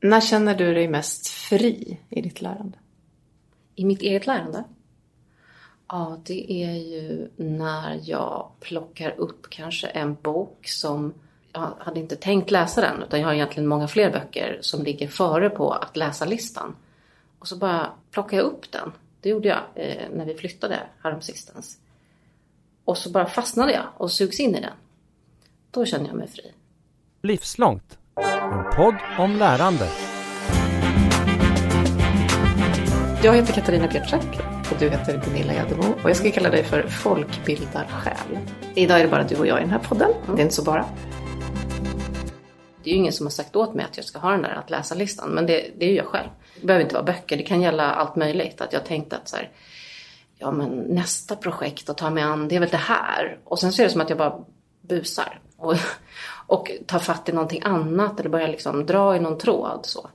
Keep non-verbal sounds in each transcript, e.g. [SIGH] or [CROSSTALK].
När känner du dig mest fri i ditt lärande? I mitt eget lärande? Ja, det är ju när jag plockar upp kanske en bok som jag hade inte tänkt läsa den utan jag har egentligen många fler böcker som ligger före på att läsa-listan. Och så bara plockar jag upp den. Det gjorde jag eh, när vi flyttade häromsistens. Och så bara fastnade jag och sugs in i den. Då känner jag mig fri. Livslångt. En podd om lärande. Jag heter Katarina Pietrzak och du heter Gunilla Jädermo och jag ska kalla dig för folkbildarsjäl. Idag är det bara du och jag i den här podden. Det är inte så bara. Det är ju ingen som har sagt åt mig att jag ska ha den där att läsa-listan, men det, det är ju jag själv. Det behöver inte vara böcker, det kan gälla allt möjligt. Att jag tänkte att så här, ja men nästa projekt att ta mig an, det är väl det här. Och sen så är det som att jag bara busar. Och, och tar fatt i någonting annat eller börjar liksom dra i någon tråd. Så.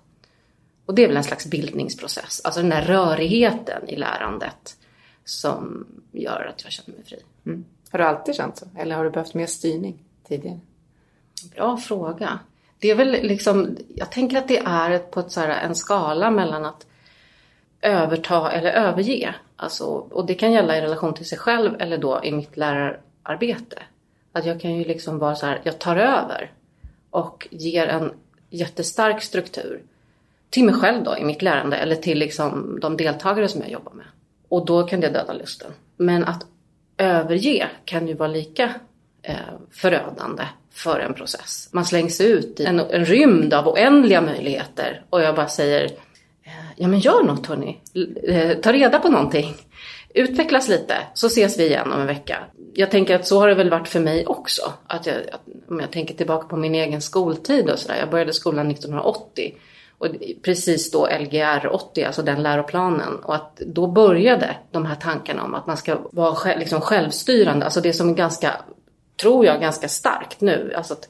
Och det är väl en slags bildningsprocess. Alltså den där rörigheten i lärandet som gör att jag känner mig fri. Mm. Har du alltid känt så? Eller har du behövt mer styrning tidigare? Bra fråga. Det är väl liksom, jag tänker att det är på ett, så här, en skala mellan att överta eller överge. Alltså, och det kan gälla i relation till sig själv eller då i mitt lärararbete. Att jag kan ju liksom vara så här, jag tar över och ger en jättestark struktur till mig själv då i mitt lärande eller till liksom de deltagare som jag jobbar med. Och då kan det döda lusten. Men att överge kan ju vara lika eh, förödande för en process. Man slängs ut i en, en rymd av oändliga möjligheter och jag bara säger eh, Ja men gör något hörni. Eh, ta reda på någonting. Utvecklas lite så ses vi igen om en vecka. Jag tänker att så har det väl varit för mig också. Att jag, att, om jag tänker tillbaka på min egen skoltid och sådär. Jag började skolan 1980. Och precis då Lgr 80, alltså den läroplanen. Och att då började de här tankarna om att man ska vara liksom självstyrande. Alltså det som är ganska, tror jag, ganska starkt nu. Alltså att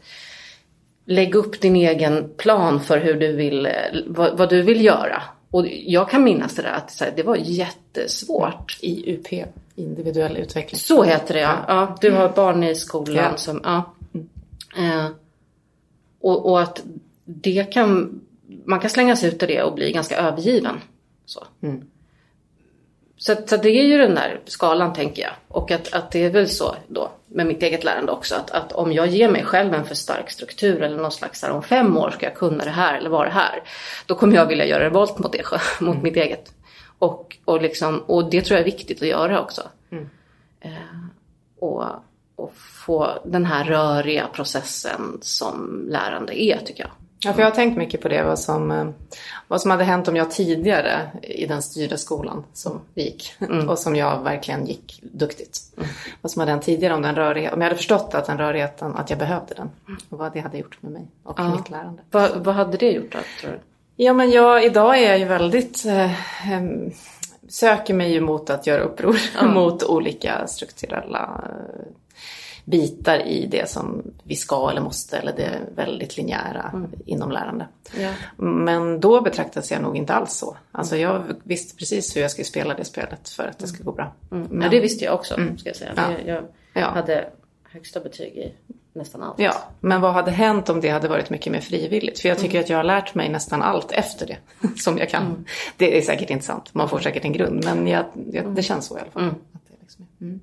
lägga upp din egen plan för hur du vill, eh, vad, vad du vill göra. Och jag kan minnas det där att här, det var jättesvårt. I UP, individuell utveckling. Så heter det ja. ja du har barn i skolan ja. som, ja. Eh, och, och att det kan man kan slängas ut i det och bli ganska övergiven. Så, mm. Så, så, det är ju den där skalan tänker jag. Och att, att det är väl så då med mitt eget lärande också. Att, att om jag ger mig själv en för stark struktur eller någon slags här, om fem år ska jag kunna det här eller vara det här. Då kommer jag vilja göra revolt mot det, [LAUGHS] mot mm. mitt eget. Och, och, liksom, och det tror jag är viktigt att göra också. Mm. Eh, och, och få den här röriga processen som lärande är tycker jag. Ja, för jag har tänkt mycket på det, vad som, eh, vad som hade hänt om jag tidigare i den styrda skolan som gick mm. och som jag verkligen gick duktigt. Mm. Vad som hade hänt tidigare om den rörigheten, om jag hade förstått att den rörigheten, att jag behövde den och vad det hade gjort med mig och ja. mitt lärande. Va, vad hade det gjort då, tror du? Ja, men jag, idag är jag ju väldigt eh, söker mig ju mot att göra uppror ja. [LAUGHS] mot olika strukturella eh, bitar i det som vi ska eller måste eller det väldigt linjära mm. inom lärande. Ja. Men då betraktas jag nog inte alls så. Alltså jag visste precis hur jag skulle spela det spelet för att det skulle gå bra. Mm. Men... Ja, det visste jag också, mm. ska jag säga. Ja. Jag, jag hade högsta betyg i nästan allt. Ja, men vad hade hänt om det hade varit mycket mer frivilligt? För jag tycker mm. att jag har lärt mig nästan allt efter det [LAUGHS] som jag kan. Mm. Det är säkert inte sant, man får säkert en grund, men jag, jag, det känns så i alla fall. Mm.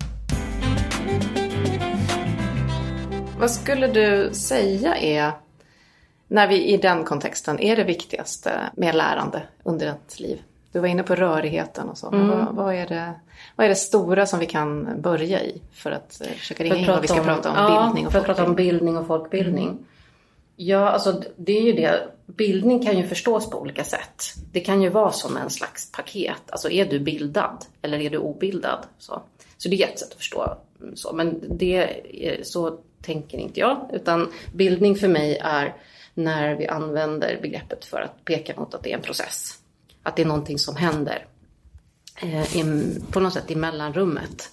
Vad skulle du säga är, när vi i den kontexten, är det viktigaste med lärande under ett liv? Du var inne på rörigheten och så. Mm. Vad, vad, är det, vad är det stora som vi kan börja i för att eh, försöka ringa in vad vi ska om, prata om? Ja, bildning och för att prata om bildning och folkbildning. Mm. Ja, alltså det är ju det. Bildning kan ju förstås på olika sätt. Det kan ju vara som en slags paket. Alltså är du bildad eller är du obildad? Så, så det är ett sätt att förstå. Så, men det är, så tänker inte jag. Utan bildning för mig är när vi använder begreppet för att peka mot att det är en process. Att det är någonting som händer eh, i, på något sätt i mellanrummet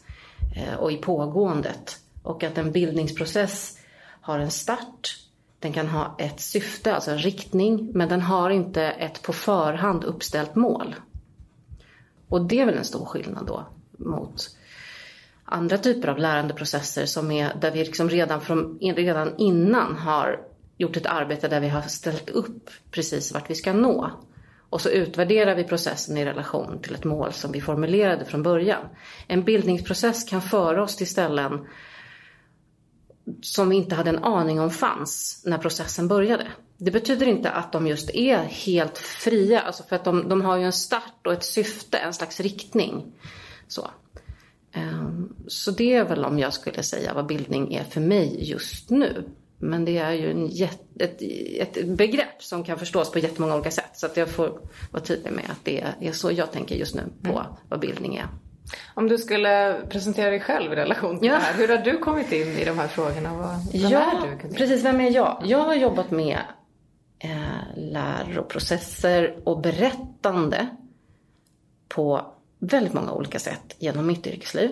eh, och i pågåendet. Och att en bildningsprocess har en start, den kan ha ett syfte, alltså en riktning, men den har inte ett på förhand uppställt mål. Och det är väl en stor skillnad då mot andra typer av lärandeprocesser som är där vi liksom redan, från, redan innan har gjort ett arbete där vi har ställt upp precis vart vi ska nå. Och så utvärderar vi processen i relation till ett mål som vi formulerade från början. En bildningsprocess kan föra oss till ställen som vi inte hade en aning om fanns när processen började. Det betyder inte att de just är helt fria, alltså för att de, de har ju en start och ett syfte, en slags riktning. Så. Ehm. Så det är väl om jag skulle säga vad bildning är för mig just nu. Men det är ju en ett, ett begrepp som kan förstås på jättemånga olika sätt. Så att jag får vara tydlig med att det är så jag tänker just nu på mm. vad bildning är. Om du skulle presentera dig själv i relation till ja. det här. Hur har du kommit in i de här frågorna? Vem ja, är du? Precis, vem är jag? Jag har jobbat med eh, läroprocesser och berättande på väldigt många olika sätt genom mitt yrkesliv.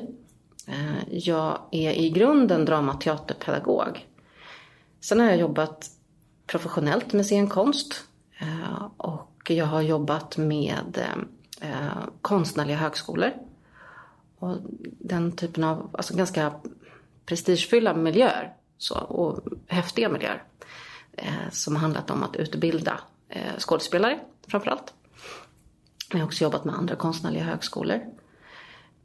Eh, jag är i grunden dramateaterpedagog. Sen har jag jobbat professionellt med scenkonst eh, och jag har jobbat med eh, konstnärliga högskolor. Och den typen av alltså ganska prestigefyllda miljöer så, och häftiga miljöer. Som har handlat om att utbilda skådespelare framförallt. Jag har också jobbat med andra konstnärliga högskolor.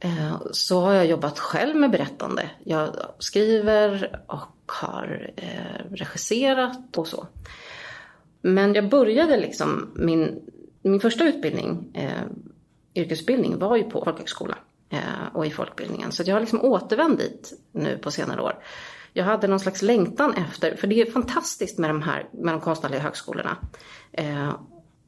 Eh, så har jag jobbat själv med berättande. Jag skriver och har eh, regisserat och så. Men jag började liksom min, min första utbildning, eh, yrkesutbildning, var ju på folkhögskola eh, och i folkbildningen. Så jag har liksom återvänt dit nu på senare år. Jag hade någon slags längtan efter, för det är fantastiskt med de här med de konstnärliga högskolorna. Eh,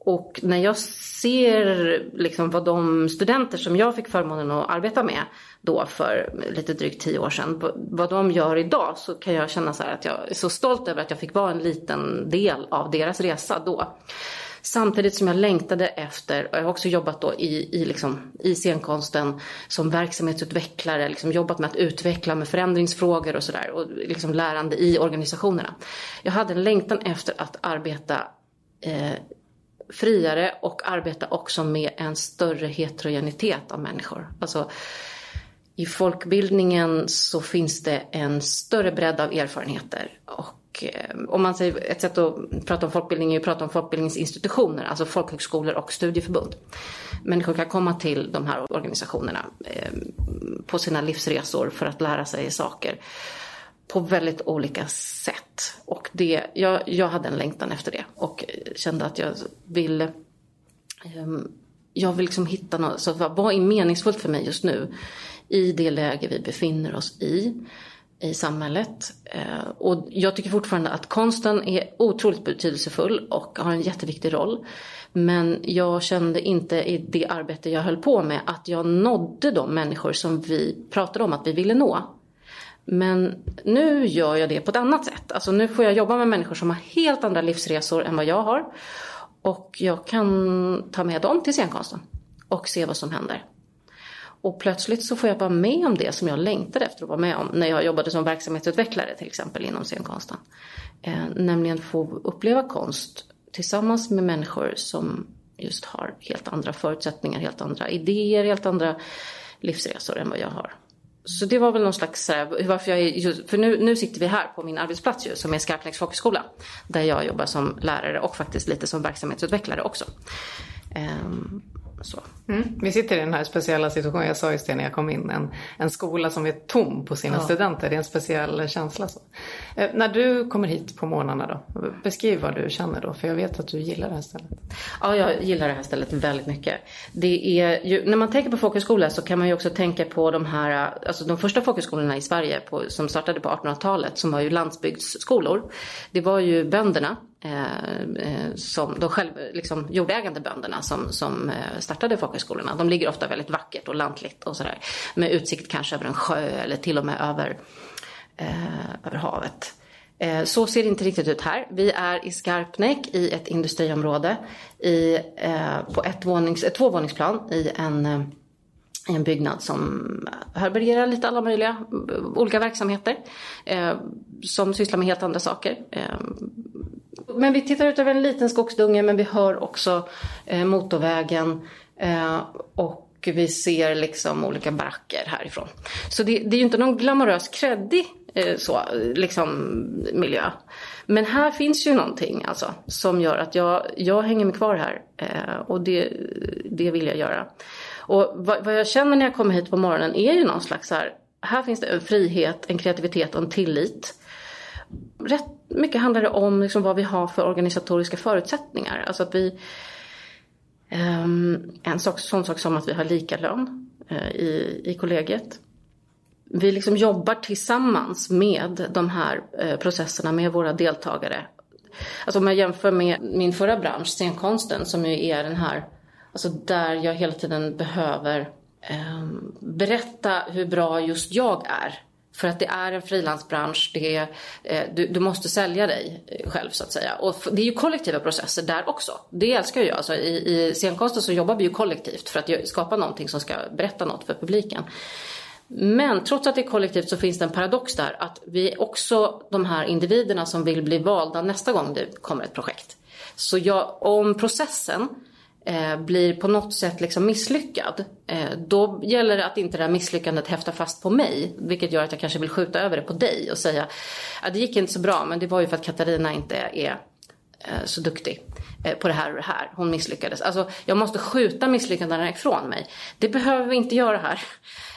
och när jag ser liksom vad de studenter som jag fick förmånen att arbeta med då för lite drygt tio år sedan, vad de gör idag så kan jag känna så att jag är så stolt över att jag fick vara en liten del av deras resa då. Samtidigt som jag längtade efter, och jag har också jobbat då i, i, liksom, i scenkonsten som verksamhetsutvecklare, liksom jobbat med att utveckla med förändringsfrågor och sådär och liksom lärande i organisationerna. Jag hade en längtan efter att arbeta eh, friare och arbeta också med en större heterogenitet av människor. Alltså, I folkbildningen så finns det en större bredd av erfarenheter. Och eh, om man säger, ett sätt att prata om folkbildning är att prata om folkbildningsinstitutioner, alltså folkhögskolor och studieförbund. Människor kan komma till de här organisationerna eh, på sina livsresor för att lära sig saker på väldigt olika sätt. Och det, jag, jag hade en längtan efter det och kände att jag ville um, jag vill liksom hitta något, så vad är meningsfullt för mig just nu i det läge vi befinner oss i, i samhället. Uh, och jag tycker fortfarande att konsten är otroligt betydelsefull och har en jätteviktig roll. Men jag kände inte i det arbete jag höll på med att jag nådde de människor som vi pratade om att vi ville nå. Men nu gör jag det på ett annat sätt. Alltså nu får jag jobba med människor som har helt andra livsresor än vad jag har. Och jag kan ta med dem till scenkonsten och se vad som händer. Och plötsligt så får jag vara med om det som jag längtade efter att vara med om när jag jobbade som verksamhetsutvecklare till exempel inom scenkonsten. Eh, nämligen få uppleva konst tillsammans med människor som just har helt andra förutsättningar, helt andra idéer, helt andra livsresor än vad jag har. Så det var väl någon slags, eh, varför jag för nu, nu sitter vi här på min arbetsplats ju, som är Skarpnäcks folkhögskola. Där jag jobbar som lärare och faktiskt lite som verksamhetsutvecklare också. Um, så. Mm. Vi sitter i den här speciella situationen, jag sa just det när jag kom in, en, en skola som är tom på sina ja. studenter. Det är en speciell känsla. Så. Eh, när du kommer hit på morgnarna då, beskriv vad du känner då, för jag vet att du gillar det här stället. Ja, jag gillar det här stället väldigt mycket. Det är ju, när man tänker på folkhögskola så kan man ju också tänka på de här, alltså de första folkhögskolorna i Sverige på, som startade på 1800-talet, som var ju landsbygdsskolor. Det var ju bönderna Eh, eh, som de själv, liksom, jordägande bönderna som, som eh, startade folkhögskolorna. De ligger ofta väldigt vackert och lantligt och sådär. Med utsikt kanske över en sjö eller till och med över, eh, över havet. Eh, så ser det inte riktigt ut här. Vi är i Skarpnäck i ett industriområde i, eh, på ett, vånings, ett tvåvåningsplan i en eh, en byggnad som härbärgerar lite alla möjliga eh, olika verksamheter. Eh, som sysslar med helt andra saker. Eh, men vi tittar ut över en liten skogsdunge men vi hör också eh, motorvägen eh, och vi ser liksom olika baracker härifrån. Så det, det är ju inte någon glamorös kreddig eh, så, liksom miljö. Men här finns ju någonting alltså, som gör att jag, jag hänger mig kvar här eh, och det, det vill jag göra. Och vad, vad jag känner när jag kommer hit på morgonen är ju någon slags här, här finns det en frihet, en kreativitet och en tillit. Rätt mycket handlar det om liksom vad vi har för organisatoriska förutsättningar. Alltså att vi, ehm, en sak, sån sak som att vi har lika lön eh, i, i kollegiet. Vi liksom jobbar tillsammans med de här eh, processerna med våra deltagare. Alltså om jag jämför med min förra bransch, scenkonsten, som ju är den här Alltså där jag hela tiden behöver eh, berätta hur bra just jag är. För att det är en frilansbransch, det är, eh, du, du, måste sälja dig eh, själv så att säga. Och det är ju kollektiva processer där också. Det älskar jag. Alltså, i, I scenkonsten så jobbar vi ju kollektivt för att skapa någonting som ska berätta något för publiken. Men trots att det är kollektivt så finns det en paradox där att vi är också de här individerna som vill bli valda nästa gång det kommer ett projekt. Så jag, om processen eh, blir på något sätt liksom misslyckad. Eh, då gäller det att inte det här misslyckandet häftar fast på mig. Vilket gör att jag kanske vill skjuta över det på dig och säga att det gick inte så bra men det var ju för att Katarina inte är eh, så duktig Eh, på det här och det här. Hon misslyckades. Alltså jag måste skjuta misslyckandena ifrån mig. Det behöver vi inte göra här.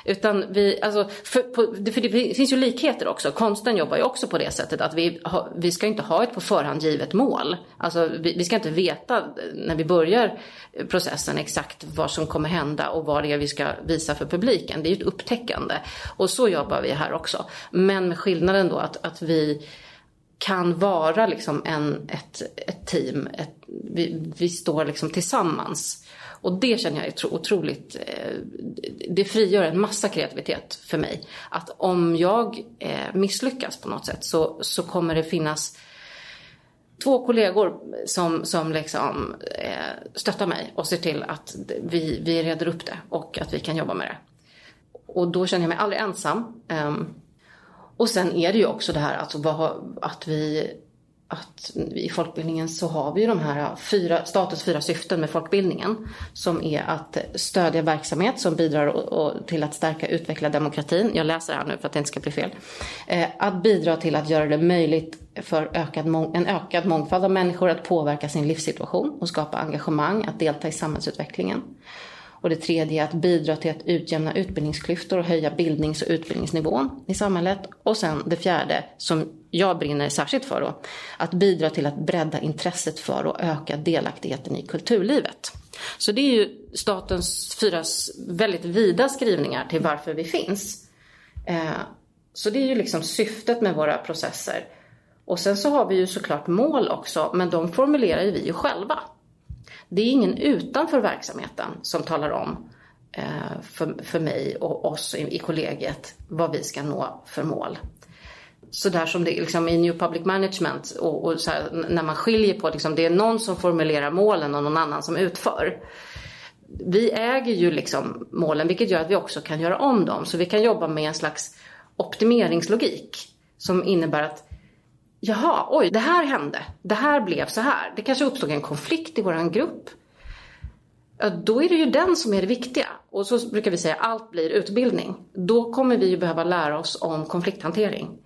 Utan vi, alltså, för, på, för det finns ju likheter också. Konsten jobbar ju också på det sättet att vi, ha, vi ska inte ha ett på förhand givet mål. Alltså, vi, vi, ska inte veta när vi börjar processen exakt vad som kommer hända och vad det är vi ska visa för publiken. Det är ju ett upptäckande. Och så jobbar vi här också. Men med skillnaden då att, att vi kan vara liksom en, ett, ett team. Ett, vi, vi står liksom tillsammans och det känner jag är otroligt, eh, det frigör en massa kreativitet för mig. Att om jag eh, misslyckas på något sätt så, så kommer det finnas två kollegor som, som liksom, eh, stöttar mig och ser till att vi, vi reder upp det och att vi kan jobba med det. Och då känner jag mig aldrig ensam. Um, och sen är det ju också det här alltså, att vi att i folkbildningen så har vi ju de här fyra, statens fyra syften med folkbildningen. Som är att stödja verksamhet som bidrar till att stärka och utveckla demokratin. Jag läser här nu för att det inte ska bli fel. Eh, att bidra till att göra det möjligt för ökad, en ökad mångfald av människor att påverka sin livssituation och skapa engagemang, att delta i samhällsutvecklingen. Och det tredje är att bidra till att utjämna utbildningsklyftor och höja bildnings och utbildningsnivån i samhället. Och sen det fjärde, som jag brinner särskilt för då, att bidra till att bredda intresset för och öka delaktigheten i kulturlivet. Så det är ju statens fyra väldigt vida skrivningar till varför vi finns. Eh, så det är ju liksom syftet med våra processer. Och sen så har vi ju såklart mål också, men de formulerar ju vi ju själva. Det är ingen utanför verksamheten som talar om eh, för, för mig och oss i, i kollegiet vad vi ska nå för mål. Så där som det liksom i New Public Management och, och här, när man skiljer på liksom, det är någon som formulerar målen och någon annan som utför. Vi äger ju liksom målen vilket gör att vi också kan göra om dem. Så vi kan jobba med en slags optimeringslogik som innebär att Jaha, oj, det här hände. Det här blev så här. Det kanske uppstod en konflikt i vår grupp. Ja, då är det ju den som är det viktiga. Och så brukar vi säga allt blir utbildning. Då kommer vi ju behöva lära oss om konflikthantering.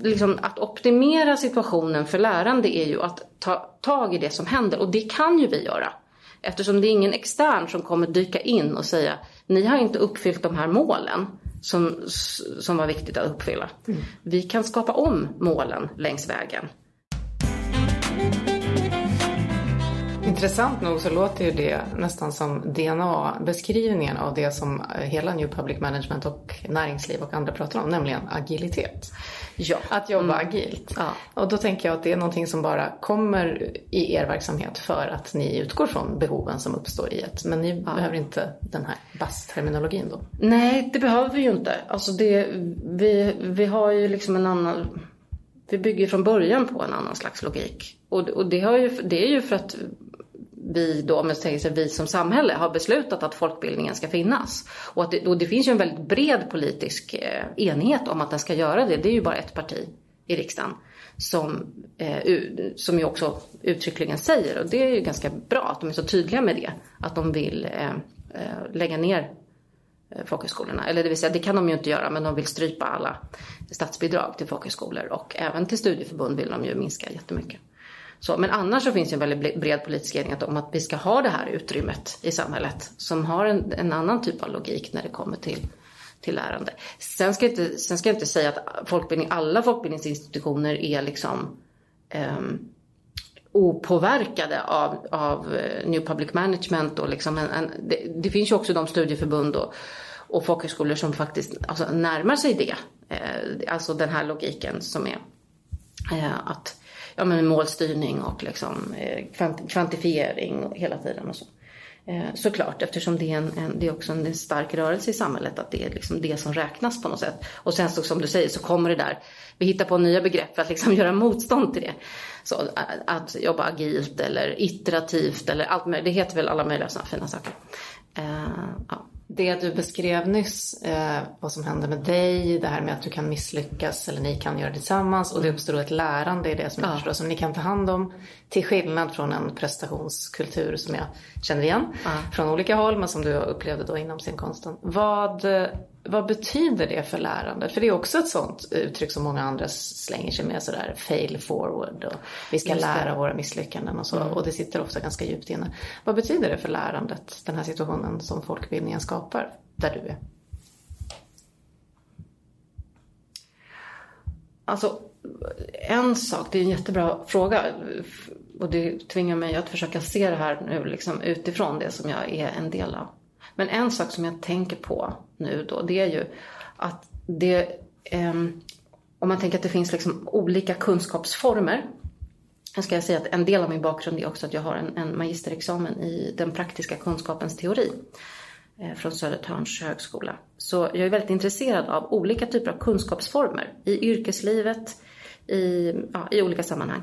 Liksom att optimera situationen för lärande är ju att ta tag i det som händer och det kan ju vi göra. Eftersom det är ingen extern som kommer dyka in och säga ni har inte uppfyllt de här målen som, som var viktigt att uppfylla. Mm. Vi kan skapa om målen längs vägen. Intressant nog så låter ju det nästan som DNA-beskrivningen av det som hela New Public Management och näringsliv och andra pratar om, nämligen agilitet. Ja. Att jobba mm. agilt. Ja. Och då tänker jag att det är någonting som bara kommer i er verksamhet för att ni utgår från behoven som uppstår i ett. Men ni ja. behöver inte den här BAS-terminologin då? Nej, det behöver vi ju inte. Alltså det, vi, vi har ju liksom en annan... Vi bygger från början på en annan slags logik. Och, och det, har ju, det är ju för att vi då, om jag säger så, vi som samhälle har beslutat att folkbildningen ska finnas. Och, att det, och det finns ju en väldigt bred politisk eh, enighet om att den ska göra det. Det är ju bara ett parti i riksdagen som, eh, som ju också uttryckligen säger, och det är ju ganska bra att de är så tydliga med det, att de vill eh, eh lägga ner eh, folkhögskolorna. Eller det vill säga, det kan de ju inte göra, men de vill strypa alla statsbidrag till folkhögskolor och även till studieförbund vill de ju minska jättemycket. Så, men annars så finns det en väldigt bred politisk enighet om att vi ska ha det här utrymmet i samhället som har en, en annan typ av logik när det kommer till, till lärande. Sen ska, jag inte, sen ska jag inte säga att folkbildning, alla folkbildningsinstitutioner är liksom um, opåverkade av, av eh, New Public Management. Och liksom en, en, det, det, finns ju också de studieförbund och, och folkhögskolor som faktiskt alltså, närmar sig det. Eh, alltså den här logiken som är eh, att ja, men målstyrning och liksom, eh, kvantifiering hela tiden och så. Eh, såklart, eftersom det är, en, en, det är också en stark rörelse i samhället att det är liksom det som räknas på något sätt. Och sen så, som du säger så kommer det där, vi hittar på nya begrepp för att liksom [LAUGHS] göra motstånd till det. Så eh, att jobba agilt eller iterativt eller allt möjligt, det heter väl alla möjliga sådana fina saker. Uh, ja. Det du beskrev nyss, eh, vad som händer med dig, det här med att du kan misslyckas eller ni kan göra det tillsammans och det uppstår ett lärande i det som ja. förstår som ni kan ta hand om. Till skillnad från en prestationskultur som jag känner igen ja. från olika håll men som du upplevde då inom scenkonsten. Vad, vad betyder det för lärandet? För det är också ett sånt uttryck som många andra slänger sig med sådär fail forward och vi ska lära våra misslyckanden och så. Mm. Och det sitter ofta ganska djupt inne. Vad betyder det för lärandet, den här situationen som folkbildningen skapar där du är? Alltså, en sak, det är en jättebra fråga och det tvingar mig att försöka se det här nu liksom utifrån det som jag är en del av. Men en sak som jag tänker på nu då, det är ju att det, eh, om man tänker att det finns liksom olika kunskapsformer. Jag ska säga att en del av min bakgrund är också att jag har en, en magisterexamen i den praktiska kunskapens teori eh, från Södertörns högskola. Så jag är väldigt intresserad av olika typer av kunskapsformer i yrkeslivet, i, ja, i olika sammanhang.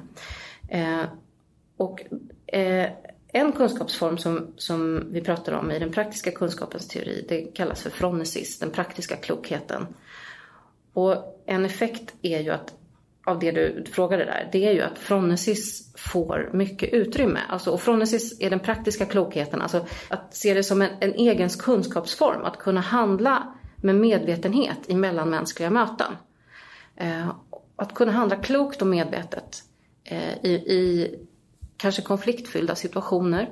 Eh, och eh, en kunskapsform som, som vi pratar om i den praktiska kunskapens teori, det kallas för fronesis, den praktiska klokheten. Och en effekt är ju att, av det du frågade där, det är ju att fronesis får mycket utrymme. Alltså, och fronesis är den praktiska klokheten, alltså att se det som en, en egen kunskapsform, att kunna handla med medvetenhet i mellanmänskliga möten. Eh, att kunna handla klokt och medvetet eh, i, i kanske konfliktfyllda situationer.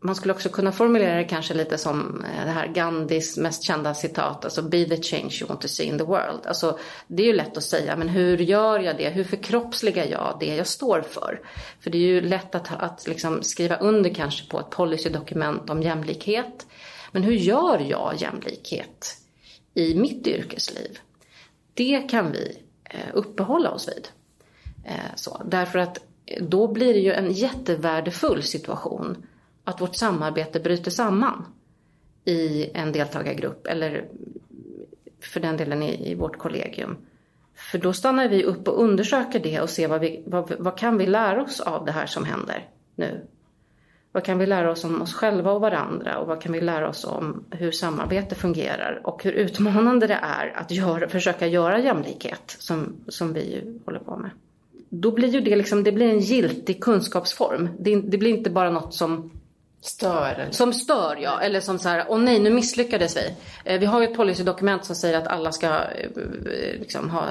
Man skulle också kunna formulera det kanske lite som eh, det här Gandhis mest kända citat, alltså be the change you want to see in the world. Alltså, det är ju lätt att säga, men hur gör jag det? Hur förkroppsligar jag det jag står för? För det är ju lätt att, att liksom skriva under kanske på ett policydokument om jämlikhet. Men hur gör jag jämlikhet i mitt yrkesliv? Det kan vi eh, uppehålla oss vid. Eh, så, därför att då blir det ju en jättevärdefull situation att vårt samarbete bryter samman i en deltagargrupp eller för den delen i, i vårt kollegium. För då stannar vi upp och undersöker det och ser vad, vi, vad, vad kan vi lära oss av det här som händer nu. Vad kan vi lära oss om oss själva och varandra och vad kan vi lära oss om hur samarbete fungerar och hur utmanande det är att göra, försöka göra jämlikhet som, som vi ju håller på med då blir ju det liksom, det blir en giltig kunskapsform. Det, det blir inte bara något som Stör? Eller? Som stör, ja. Eller som så här, åh nej, nu misslyckades vi. Eh, vi har ju ett policydokument som säger att alla ska eh, liksom, ha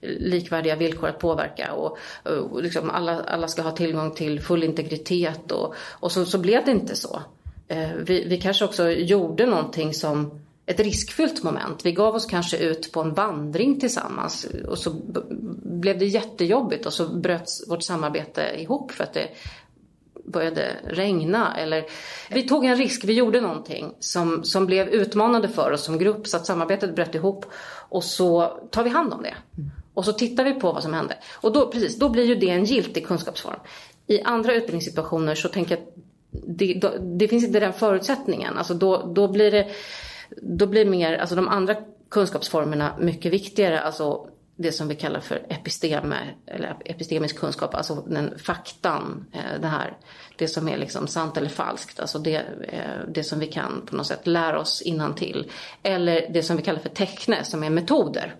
likvärdiga villkor att påverka. Och, och liksom, alla, alla ska ha tillgång till full integritet. Och, och så, så blev det inte så. Eh, vi, vi kanske också gjorde någonting som ett riskfyllt moment. Vi gav oss kanske ut på en vandring tillsammans och så blev det jättejobbigt och så bröt vårt samarbete ihop för att det började regna. Eller, vi tog en risk, vi gjorde någonting som, som blev utmanande för oss som grupp så att samarbetet bröt ihop och så tar vi hand om det. Och så tittar vi på vad som hände. Och då, precis, då blir ju det en giltig kunskapsform. I andra utbildningssituationer så tänker jag att det, då, det finns inte den förutsättningen. Alltså då, då blir det då blir mer, alltså de andra kunskapsformerna mycket viktigare. Alltså det som vi kallar för episteme, eller epistemisk kunskap, alltså den faktan, eh, det här, det som är liksom sant eller falskt, alltså det, eh, det som vi kan på något sätt lära oss innan till. Eller det som vi kallar för teckne, som är metoder.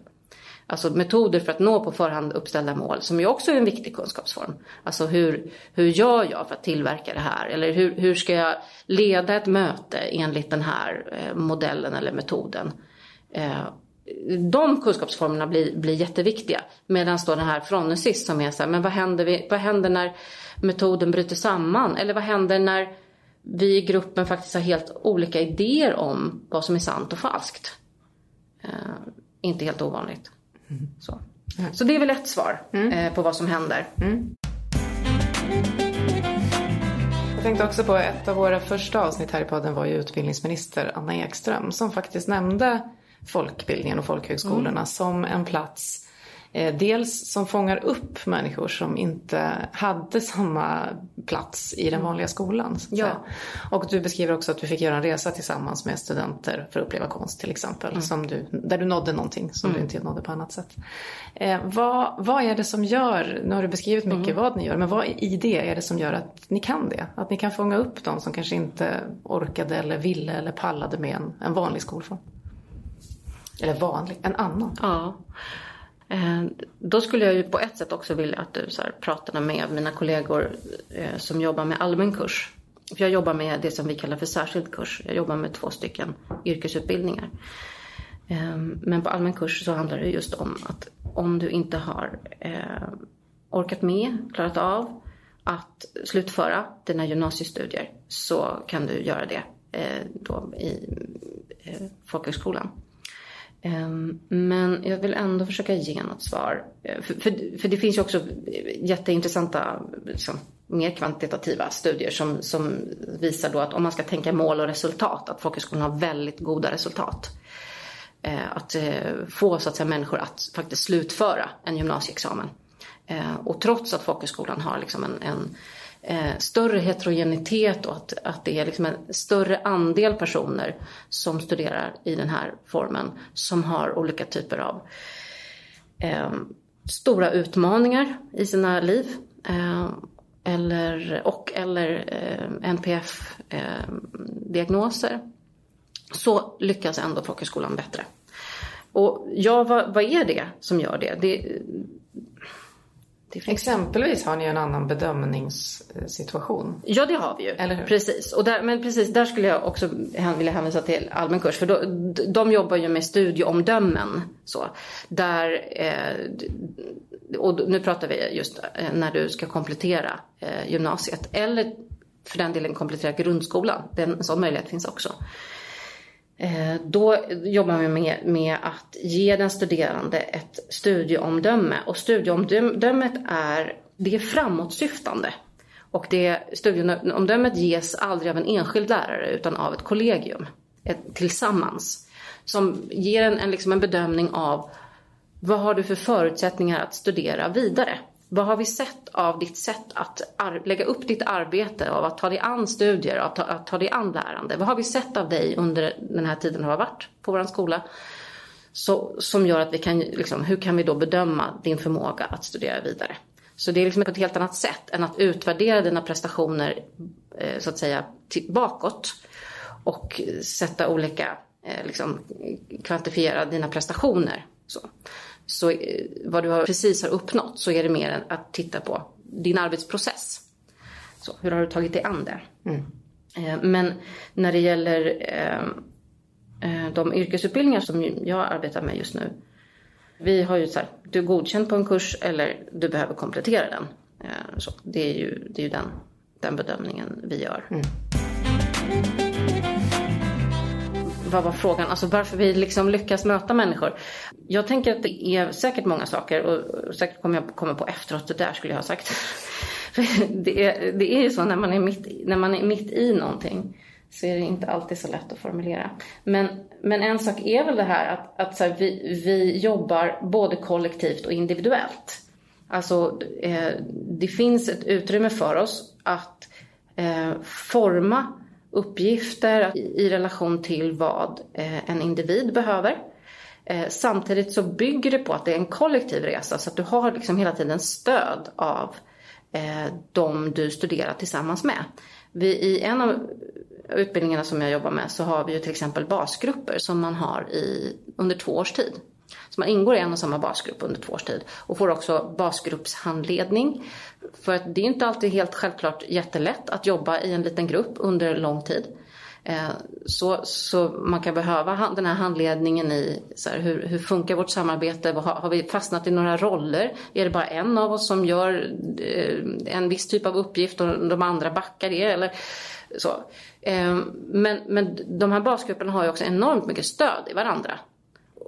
Alltså metoder för att nå på förhand uppställda mål som ju också är en viktig kunskapsform. Alltså hur, hur gör jag för att tillverka det här? Eller hur, hur ska jag leda ett möte enligt den här eh, modellen eller metoden? Eh, de kunskapsformerna blir, blir jätteviktiga. Medan då den här fronesis som är så här, men vad händer, vi, vad händer när metoden bryter samman? Eller vad händer när vi i gruppen faktiskt har helt olika idéer om vad som är sant och falskt? Eh, inte helt ovanligt. Så. Så det är väl ett svar mm. eh, på vad som händer. Mm. Jag tänkte också på ett av våra första avsnitt här i podden var ju utbildningsminister Anna Ekström som faktiskt nämnde folkbildningen och folkhögskolorna mm. som en plats dels som fångar upp människor som inte hade samma plats i den vanliga skolan. Ja. Och du beskriver också att du fick göra en resa tillsammans med studenter för att uppleva konst till exempel. Mm. Som du, där du nådde någonting som mm. du inte nådde på annat sätt. Eh, vad, vad är det som gör, nu har du beskrivit mycket mm. vad ni gör, men vad i det är det som gör att ni kan det? Att ni kan fånga upp de som kanske inte orkade eller ville eller pallade med en, en vanlig skolform? Eller vanlig, en annan. Ja. Eh, då skulle jag ju på ett sätt också vilja att du så här, pratade med mina kollegor eh, som jobbar med allmän kurs. För jag jobbar med det som vi kallar för särskild kurs. Jag jobbar med två stycken yrkesutbildningar. Eh, men på allmän kurs så handlar det just om att om du inte har orkat med, klarat av att slutföra dina gymnasiestudier så kan du göra det då i folkhögskolan. Ehm, men jag vill ändå försöka ge något svar. Eh, för, för, för det finns ju också eh, jätteintressanta, liksom, mer kvantitativa studier som, som visar då att om man ska tänka mål och resultat, att folkhögskolan har väldigt goda resultat. Eh, att få så att säga, människor att faktiskt slutföra en gymnasieexamen. Och trots att folkhögskolan har liksom en, en eh, större heterogenitet och att, att det är liksom en större andel personer som studerar i den här formen som har olika typer av eh, stora utmaningar i sina liv. Eh, eller, och eller eh, NPF-diagnoser. Eh, så lyckas ändå folkhögskolan bättre. Och ja, vad, vad, är det som gör det? det Exempelvis har ni en annan bedömningssituation. Ja, det har vi ju. Eller hur? Precis. Och där, men precis, där skulle jag också vilja hänvisa till allmän kurs. För då, de jobbar ju med studieomdömen. Så, där, eh, och nu pratar vi just eh, när du ska komplettera eh, gymnasiet. Eller för den delen komplettera grundskolan. Den, en sån möjlighet finns också. Eh, då jobbar vi med, med att ge den studerande ett studieomdöme. Och studieomdömet är, det är framåtsyftande. Och det studieomdömet ges aldrig av en enskild lärare utan av ett kollegium ett, tillsammans. Som ger en, en, liksom en bedömning av vad har du för förutsättningar att studera vidare. Vad har vi sett av ditt sätt att lägga upp ditt arbete, av att ta dig an studier, att ta, att ta dig an lärande? Vad har vi sett av dig under den här tiden du har varit på vår skola? Så, som gör att vi kan, liksom, hur kan vi då bedöma din förmåga att studera vidare? Så det är liksom på ett helt annat sätt än att utvärdera dina prestationer eh, så att säga bakåt och sätta olika, eh, liksom, kvantifiera dina prestationer. Så så eh, vad du precis har uppnått så är det mer att titta på din arbetsprocess. Så, hur har du tagit dig an det? Mm. Eh, men när det gäller eh, de yrkesutbildningar som jag arbetar med just nu. Vi har ju så här, du är godkänd på en kurs eller du behöver komplettera den. Så det är ju, det är ju den, den bedömningen vi gör. Mm vad var frågan? Alltså varför vi liksom lyckas möta människor. Jag tänker att det är säkert många saker och säkert kommer jag komma på efteråt, det där skulle jag ha sagt. [LAUGHS] det, är, det är ju så när man, är mitt, när man är mitt i någonting så är det inte alltid så lätt att formulera. Men, men en sak är väl det här att, att här, vi, vi jobbar både kollektivt och individuellt. Alltså eh, det finns ett utrymme för oss att eh, forma uppgifter i relation till vad eh, en individ behöver. Eh, samtidigt så bygger det på att det är en kollektiv resa så att du har liksom hela tiden stöd av eh, de du studerar tillsammans med. Vi, I en av utbildningarna som jag jobbar med så har vi ju till exempel basgrupper som man har i, under två års tid. Så man ingår i en och samma basgrupp under två års tid och får också basgruppshandledning. För att det är inte alltid helt självklart jättelätt att jobba i en liten grupp under lång tid. Eh, så, så man kan behöva den här handledningen i så här, hur, hur funkar vårt samarbete? Har, har, vi fastnat i några roller? Är det bara en av oss som gör eh, en viss typ av uppgift och de andra backar det? Eller så. Eh, men, men de här basgrupperna har ju också enormt mycket stöd i varandra.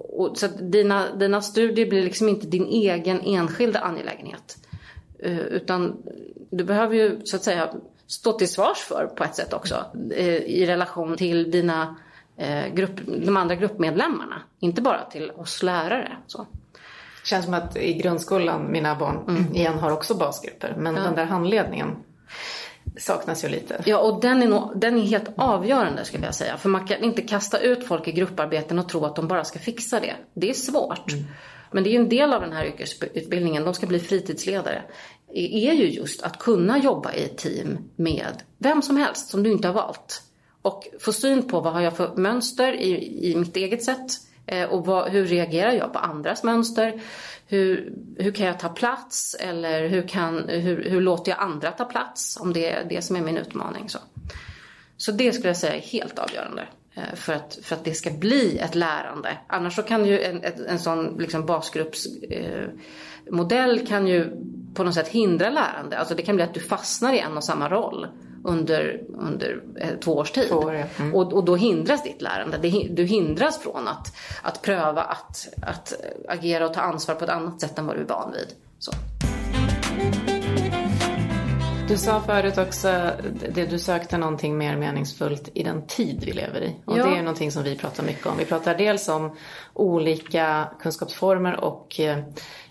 Och, så att dina, dina studier blir liksom inte din egen enskilda angelägenhet. Utan du behöver ju så att säga stå till svars för på ett sätt också eh, i relation till dina eh, grupp, de andra gruppmedlemmarna. Inte bara till oss lärare. Så. Det känns som att i grundskolan, mina barn mm. igen har också basgrupper. Men ja. den där handledningen saknas ju lite. Ja, och den är, nog, den är helt avgörande skulle jag säga. För man kan inte kasta ut folk i grupparbeten och tro att de bara ska fixa det. Det är svårt. Mm. Men det är ju en del av den här yrkesutbildningen, de ska bli fritidsledare är ju just att kunna jobba i ett team med vem som helst som du inte har valt. Och få syn på vad har jag för mönster i, i mitt eget sätt eh, och vad, hur reagerar jag på andras mönster? Hur, hur kan jag ta plats eller hur, kan, hur, hur låter jag andra ta plats om det är det som är min utmaning. Så, så det skulle jag säga är helt avgörande eh, för att, för att det ska bli ett lärande. Annars så kan ju en, en, en sån liksom basgruppsmodell eh, kan ju på något sätt hindra lärande. Alltså det kan bli att du fastnar i en och samma roll under, under eh, två års tid. Två år, ja. mm. och, och då hindras ditt lärande. Du hindras från att, att pröva att, att agera och ta ansvar på ett annat sätt än vad du är van vid. Så. Du sa förut också det du sökte någonting mer meningsfullt i den tid vi lever i. Och ja. det är någonting som vi pratar mycket om. Vi pratar dels om olika kunskapsformer och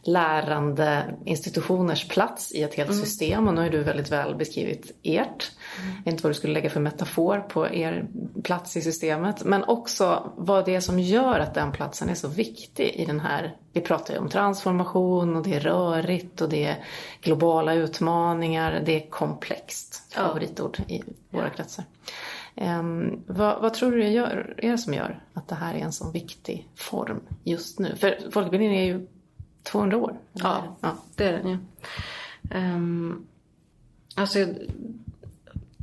lärande institutioners plats i ett helt mm. system. Och nu har du väldigt väl beskrivit ert. Mm. Jag vet inte vad du skulle lägga för metafor på er plats i systemet. Men också vad det är som gör att den platsen är så viktig i den här. Vi pratar ju om transformation och det är rörigt och det är globala utmaningar. Det är komplext. Favoritord i våra kretsar. Um, vad, vad, tror du det gör, är det som gör att det här är en så viktig form just nu? För folkbildningen är ju 200 år? Ja, ja, det är den ju. Ja. Um, alltså, jag,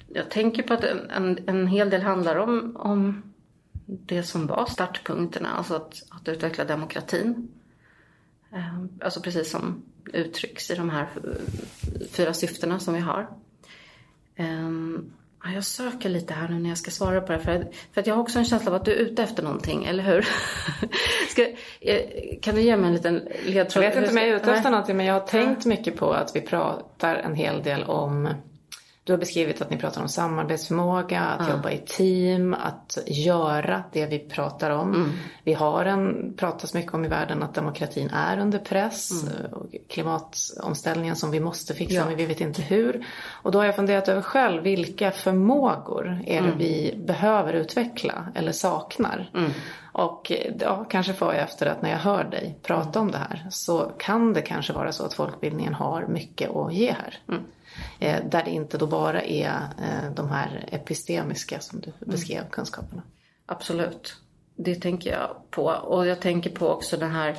jag, tänker på att en, en, hel del handlar om, om det som var startpunkterna, alltså att, att utveckla demokratin. Um, alltså precis som uttrycks i de här fyra syftena som vi har. Um, jag söker lite här nu när jag ska svara på det. För, för att jag har också en känsla av att du är ute efter någonting, eller hur? [LAUGHS] ska, eh, kan du ge mig en liten ledtråd? Jag vet inte om jag är ute efter någonting, men jag har tänkt mycket på att vi pratar en hel del om du har beskrivit att ni pratar om samarbetsförmåga, att ja. jobba i team, att göra det vi pratar om. Mm. Vi har en, pratas mycket om i världen att demokratin är under press. Mm. Och klimatomställningen som vi måste fixa ja. men vi vet inte hur. Och då har jag funderat över själv, vilka förmågor är det mm. vi behöver utveckla eller saknar? Mm. Och ja, kanske får jag efter att när jag hör dig prata om det här så kan det kanske vara så att folkbildningen har mycket att ge här. Mm. Eh, där det inte då bara är eh, de här epistemiska som du beskrev mm. kunskaperna. Absolut. Det tänker jag på. Och jag tänker på också den här,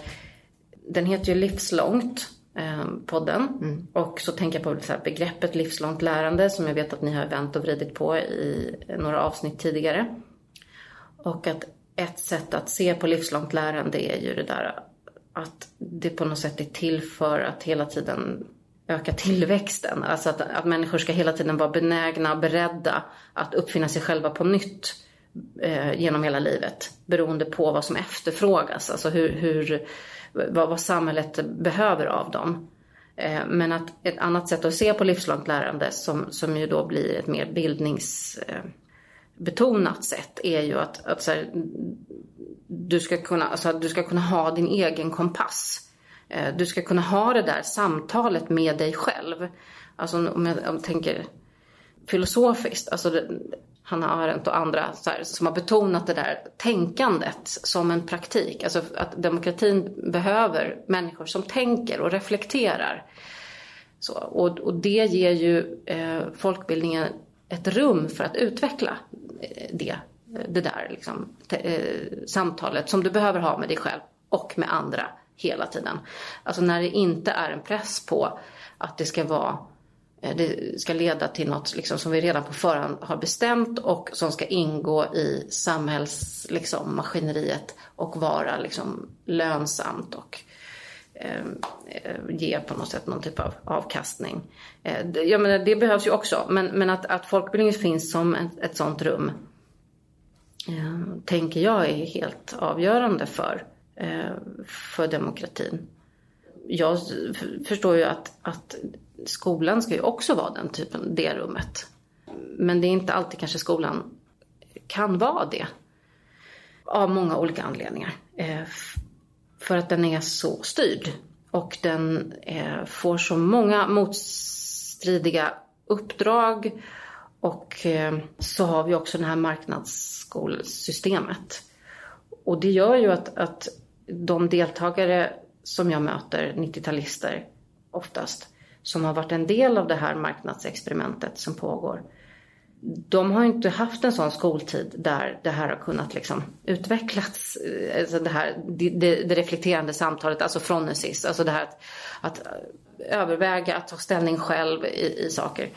den heter ju Livslångt, eh, podden. Mm. Och så tänker jag på så begreppet livslångt lärande som jag vet att ni har vänt och vridit på i några avsnitt tidigare. Och att ett sätt att se på livslångt lärande är ju det där att det på något sätt är till för att hela tiden öka tillväxten. Alltså att, att människor ska hela tiden vara benägna och beredda att uppfinna sig själva på nytt eh, genom hela livet. Beroende på vad som efterfrågas, alltså hur, hur, vad, vad samhället behöver av dem. Eh, men att ett annat sätt att se på livslångt lärande som, som ju då blir ett mer bildningsbetonat eh, sätt är ju att, att här, du, ska kunna, alltså, du ska kunna ha din egen kompass. Eh, du ska kunna ha det där samtalet med dig själv. Alltså om jag, om jag tänker filosofiskt, alltså det, Hanna Arendt och andra här, som har betonat det där tänkandet som en praktik. Alltså att demokratin behöver människor som tänker och reflekterar. Så, och, och det ger ju eh, folkbildningen ett rum för att utveckla eh, det, eh, det där liksom, te, eh, samtalet som du behöver ha med dig själv och med andra hela tiden. Alltså när det inte är en press på att det ska vara eh, det ska leda till något liksom, som vi redan på förhand har bestämt och som ska ingå i samhällsmaskineriet liksom, och vara liksom, lönsamt och eh, ge på något sätt någon typ av avkastning. Eh, jag menar, det behövs ju också, men, men att, att folkbildningen finns som ett, ett sånt rum eh, tänker jag är helt avgörande för, eh, Eh, för demokratin. Jag förstår ju att, att skolan ska ju också vara den typen, det rummet. Men det är inte alltid kanske skolan kan vara det. Av många olika anledningar. Eh, för att den är så styrd. Och den eh, får så många motstridiga uppdrag. Och så har vi också det här marknadsskolsystemet. Och det gör ju att, att de deltagare som jag möter, 90-talister oftast, som har varit en del av det här marknadsexperimentet som pågår. De har inte haft en sån skoltid där det här har kunnat liksom utvecklas. Eh, alltså det, här, det, det reflekterande samtalet, alltså fronesis. Alltså det här att, att överväga, att ta ställning själv i, i saker.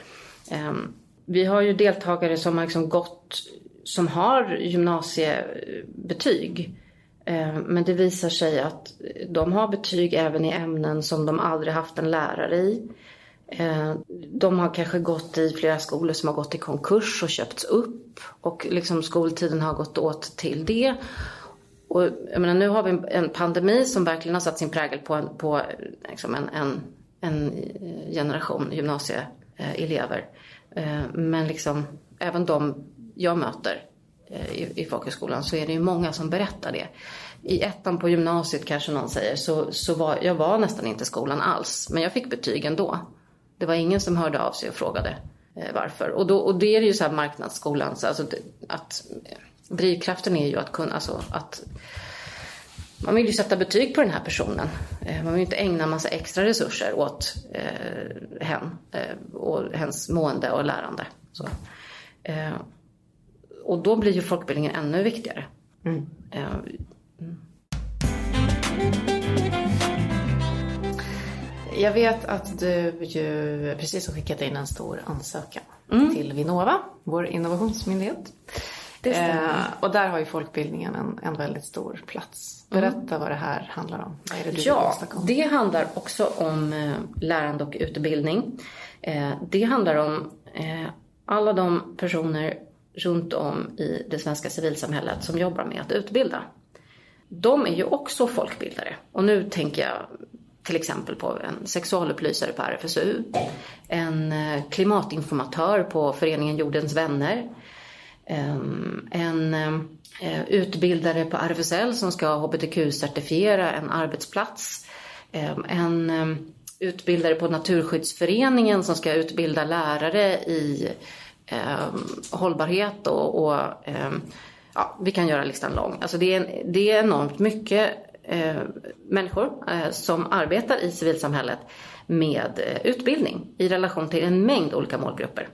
Um, vi har ju deltagare som har liksom gått, som har gymnasiebetyg. Eh, men det visar sig att de har betyg även i ämnen som de aldrig haft en lärare i. Eh, de har kanske gått i flera skolor som har gått i konkurs och köpts upp. Och liksom skoltiden har gått åt till det. Och jag menar, nu har vi en pandemi som verkligen har satt sin prägel på, en, på liksom en, en, en eh, generation gymnasieelever. Men liksom, även de jag möter Eh, i, i folkhögskolan så är det ju många som berättar det. I ettan på gymnasiet kanske någon säger så, så var jag var nästan inte i skolan alls. Men jag fick betyg ändå. Det var ingen som hörde av sig och frågade eh, varför. Och, då, och det är ju så här marknadsskolan. Så alltså att, eh, drivkraften är ju att kunna, alltså att man vill ju sätta betyg på den här personen. Eh, man vill inte ägna massa extra resurser åt eh, hen eh, och hens mående och lärande. Så. Eh, och då blir ju folkbildningen ännu viktigare. Mm. Mm. Jag vet att du ju precis har skickat in en stor ansökan mm. till Vinnova, vår innovationsmyndighet. Eh, och där har ju folkbildningen en, en väldigt stor plats. Berätta mm. vad det här handlar om. Vad är det du ja, det handlar också om eh, lärande och utbildning. Eh, det handlar om eh, alla de personer runt om i det svenska civilsamhället som jobbar med att utbilda. De är ju också folkbildare. Och nu tänker jag till exempel på en sexualupplysare på RFSU, en eh, klimatinformatör på föreningen Jordens vänner, ehm, en eh, utbildare på RFSL som ska hbtq-certifiera en arbetsplats, ehm, en eh, utbildare på Naturskyddsföreningen som ska utbilda lärare i Ehm, hållbarhet och, och eh, ja, vi kan göra listan lång. Alltså det, är, det är enormt mycket eh, människor eh, som arbetar i civilsamhället med eh, utbildning i relation till en mängd olika målgrupper.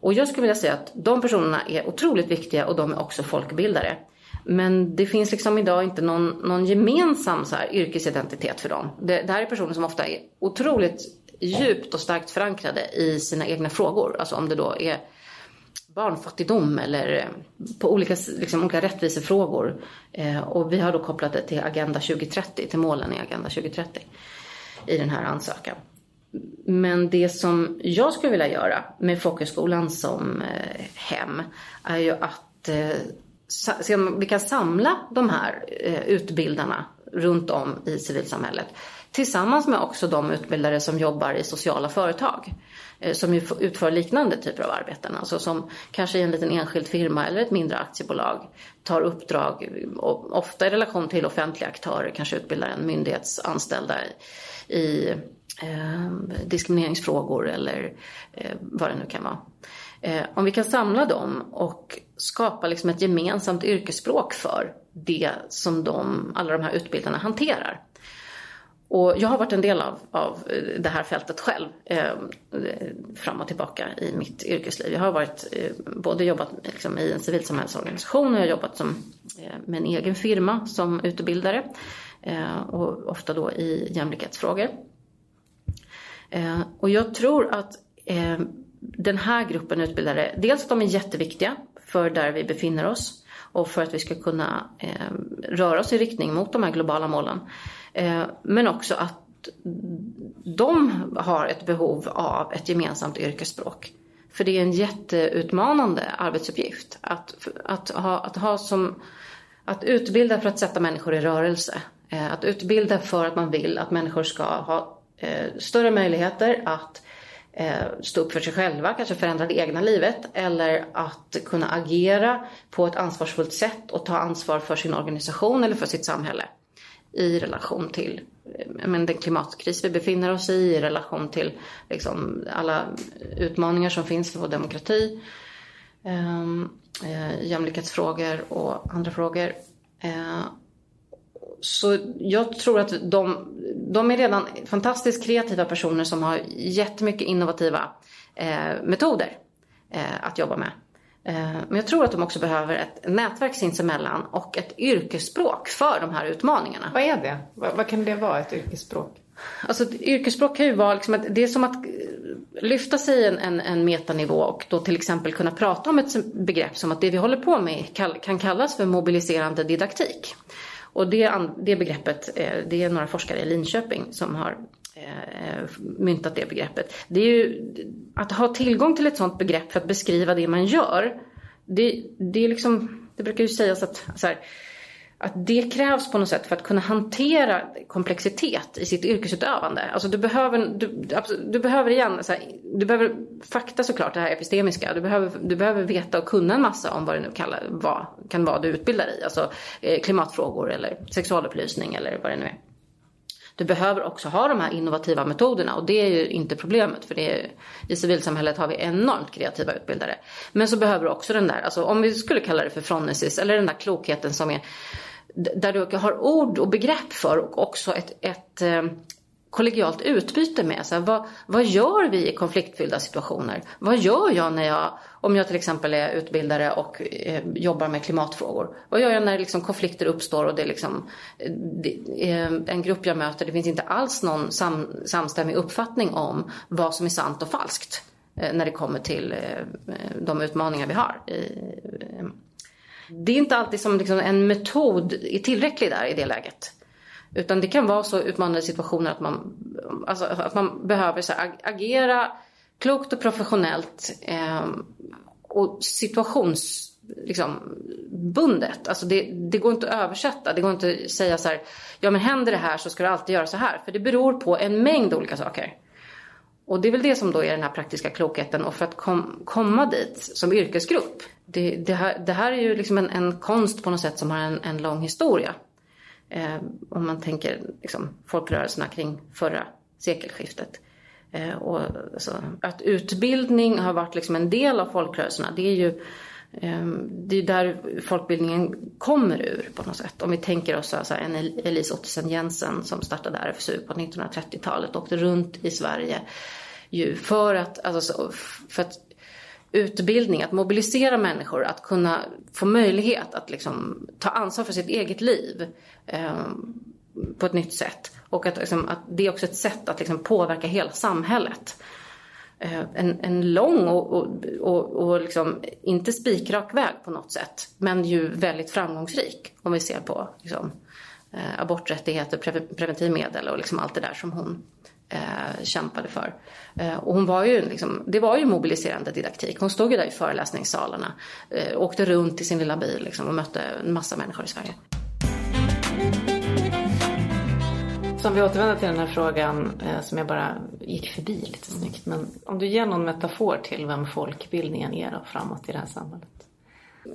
Och jag skulle vilja säga att de personerna är otroligt viktiga och de är också folkbildare. Men det finns liksom idag inte någon, någon gemensam så här, yrkesidentitet för dem. Det, det här är personer som ofta är otroligt djupt och starkt förankrade i sina egna frågor. Alltså om det då är barnfattigdom eller eh, på olika, liksom, olika rättvisefrågor. Eh, och vi har då kopplat det till Agenda 2030, till målen i Agenda 2030 i den här ansökan. Men det som jag skulle vilja göra med folkhögskolan som eh, hem är ju att eh, se om vi kan samla de här eh, utbildarna runt om i civilsamhället Tillsammans med också de utbildare som jobbar i sociala företag. Eh, som utför liknande typer av arbeten. Alltså som kanske i en liten enskild firma eller ett mindre aktiebolag tar uppdrag, ofta i relation till offentliga aktörer, kanske utbildar en myndighetsanställda i eh, diskrimineringsfrågor eller eh, vad det nu kan vara. Eh, om vi kan samla dem och skapa liksom ett gemensamt yrkesspråk för det som de, alla de här utbildarna hanterar och jag har varit en del av, av det här fältet själv eh, fram och tillbaka i mitt yrkesliv. Jag har varit, eh, både jobbat liksom, i en civilsamhällsorganisation och jag har jobbat som, eh, med en egen firma som utbildare. Eh, och ofta då i jämlikhetsfrågor. Eh, och jag tror att eh, den här gruppen utbildare, dels att de är jätteviktiga för där vi befinner oss och för att vi ska kunna eh, röra oss i riktning mot de här globala målen. Eh, men också att de har ett behov av ett gemensamt yrkesspråk. För det är en jätteutmanande arbetsuppgift att, att, ha, att ha som att utbilda för att sätta människor i rörelse. Eh, att utbilda för att man vill att människor ska ha eh, större möjligheter att eh, Eh, stå upp för sig själva, kanske förändra det egna livet eller att kunna agera på ett ansvarsfullt sätt och ta ansvar för sin organisation eller för sitt samhälle i relation till eh, men, den klimatkris vi befinner oss i, i relation till liksom, alla utmaningar som finns för vår demokrati, ehm, eh, jämlikhetsfrågor och andra frågor. Eh, så jag tror att de, de är redan fantastiskt kreativa personer som har jättemycket innovativa eh, metoder eh, att jobba med. Eh, men jag tror att de också behöver ett nätverk sinsemellan och ett yrkesspråk för de här utmaningarna. Vad är det? Vad, vad kan det vara, ett yrkesspråk? Alltså ett yrkesspråk kan ju vara liksom att det är som att eh, lyfta sig en, en, en metanivå och då till exempel kunna prata om ett begrepp som att det vi håller på med kan kallas för mobiliserande didaktik. Och det, det begreppet, eh, det är några forskare i Linköping som har eh, eh, myntat det begreppet. Det är ju att ha tillgång till ett sådant begrepp för att beskriva det man gör. Det, det är liksom, det brukar ju sägas att så här, att det krävs på något sätt för att kunna hantera komplexitet i sitt yrkesutövande. Alltså du behöver, du, du behöver igen, här, du behöver fakta såklart, det här epistemiska. Du behöver, du behöver veta och kunna en massa om vad det nu kallar, vad, kan vara du utbildar i. Alltså eh, klimatfrågor eller sexualupplysning eller vad det nu är. Du behöver också ha de här innovativa metoderna och det är ju inte problemet för det är, i civilsamhället har vi enormt kreativa utbildare. Men så behöver du också den där, alltså om vi skulle kalla det för fronesis eller den där klokheten som är där du har ord och begrepp för och också ett, ett eh, kollegialt utbyte med. Så här, vad, vad gör vi i konfliktfyllda situationer? Vad gör jag när jag, om jag till exempel är utbildare och eh, jobbar med klimatfrågor? Vad gör jag när liksom konflikter uppstår och det är liksom, det är en grupp jag möter, det finns inte alls någon sam, samstämmig uppfattning om vad som är sant och falskt eh, när det kommer till eh, de utmaningar vi har. Eh, det är inte alltid som liksom en metod är tillräcklig där i det läget. Utan det kan vara så utmanande situationer att man, alltså, att man behöver så här, agera klokt och professionellt eh, och situationsbundet. Liksom, alltså det, det, går inte att översätta. Det går inte att säga så här, ja men händer det här så ska du alltid göra så här. För det beror på en mängd olika saker. Och det är väl det som då är den här praktiska klokheten och för att kom, komma dit som yrkesgrupp. Det, det, här, det här är ju liksom en, en, konst på något sätt som har en, en lång historia. Eh, om man tänker liksom, folkrörelserna kring förra sekelskiftet. Eh, och, alltså, att utbildning har varit liksom en del av folkrörelserna det är ju Ehm, det är där folkbildningen kommer ur på något sätt. Om vi tänker oss alltså en Elise Ottesen Jensen som startade RFSU på 1930-talet och åkte runt i Sverige ju för att, alltså, för att utbildning, att mobilisera människor, att kunna få möjlighet att liksom, ta ansvar för sitt eget liv eh, på ett nytt sätt. Och att, liksom, att det är också ett sätt att liksom, påverka hela samhället. Eh, en, en lång och, och, och, och liksom inte spikrak väg på något sätt. Men ju väldigt framgångsrik om vi ser på liksom, eh, aborträttigheter, pre, preventivmedel och liksom allt det där som hon eh, kämpade för. Eh, och hon var ju liksom, det var ju mobiliserande didaktik. Hon stod ju där i föreläsningssalarna, eh, åkte runt i sin lilla bil liksom, och mötte en massa människor i Sverige. Så om vi återvänder till den här frågan eh, som jag bara gick förbi lite snyggt. Men om du ger någon metafor till vem folkbildningen är då framåt i det här samhället?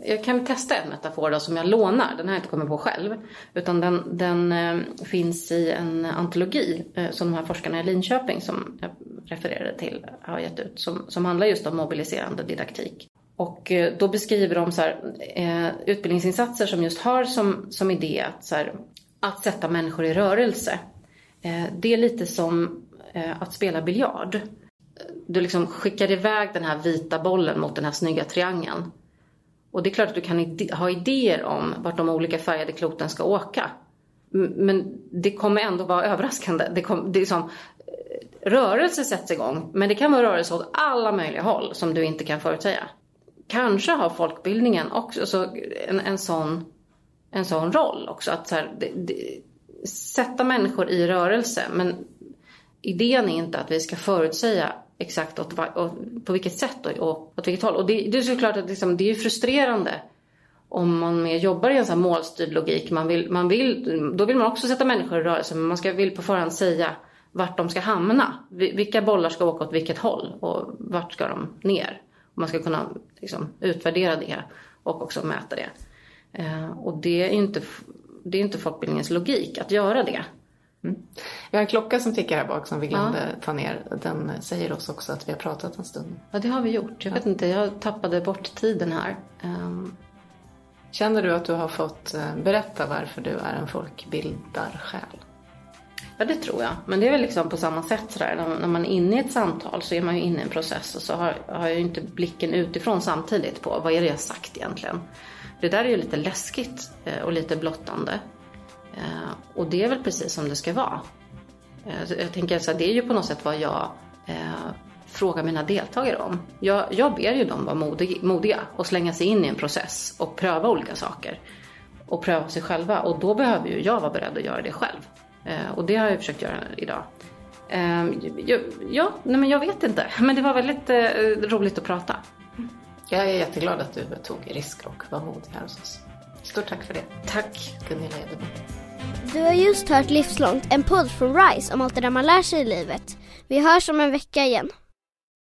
Jag kan testa en metafor då som jag lånar. Den har jag inte kommit på själv. Utan den, den eh, finns i en antologi eh, som de här forskarna i Linköping som jag refererade till har gett ut. Som, som handlar just om mobiliserande didaktik. Och eh, då beskriver de så här, eh, utbildningsinsatser som just har som, som idé att, så här, att sätta människor i rörelse. Eh, det är lite som eh, att spela biljard. Du liksom skickar iväg den här vita bollen mot den här snygga triangeln. Och det är klart att du kan ha idéer om vart de olika färgade kloten ska åka. Men det kommer ändå vara överraskande. Det, kom, det är som, eh, rörelse sätts igång, men det kan vara rörelse åt alla möjliga håll som du inte kan förutsäga. Kanske har folkbildningen också så en, en, sån, en sån roll också. Att så här, det, det, sätta människor i rörelse, men idén är inte att vi ska förutsäga exakt åt, åt, på vilket sätt och, och åt vilket håll. Och det, det är såklart att liksom, det är frustrerande om man mer jobbar i en sån målstyrd logik. Man vill, man vill, då vill man också sätta människor i rörelse, men man ska, vill på förhand säga vart de ska hamna. Vilka bollar ska åka åt vilket håll och vart ska de ner? Man ska kunna liksom, utvärdera det och också mäta det. Eh, och det är inte, det är inte folkbildningens logik att göra det. Mm. Vi har en klocka som tickar här bak som vi glömde ja. ta ner. Den säger oss också att vi har pratat en stund. Ja, det har vi gjort. Jag vet inte, jag tappade bort tiden här. Um... Känner du att du har fått eh, berätta varför du är en folkbildarsjäl? Ja, det tror jag. Men det är väl liksom på samma sätt sådär. När man är inne i ett samtal så är man ju inne i en process och så har, har jag ju inte blicken utifrån samtidigt på vad är det jag sagt egentligen. Det där är ju lite läskigt eh, och lite blottande. Eh, och det är väl precis som det ska vara. Eh, jag tänker så här, det är ju på något sätt vad jag frågar mina deltagare om. Jag, jag ber ju dem vara modig, modiga och slänga sig in i en process och pröva olika saker. Och pröva sig själva och då behöver ju jag vara beredd att göra det själv. Eh, och det har jag försökt göra idag. Eh, ja, nej men jag vet inte. [LAUGHS] Men det var väldigt eh, roligt att prata. Jag är jätteglad att du tog risk och var modig här hos oss. Stort tack för det. Tack. Gunilla Edebo. Du har just hört Livslångt, en podd från RISE om allt det där man lär sig i livet. Vi hörs om en vecka igen.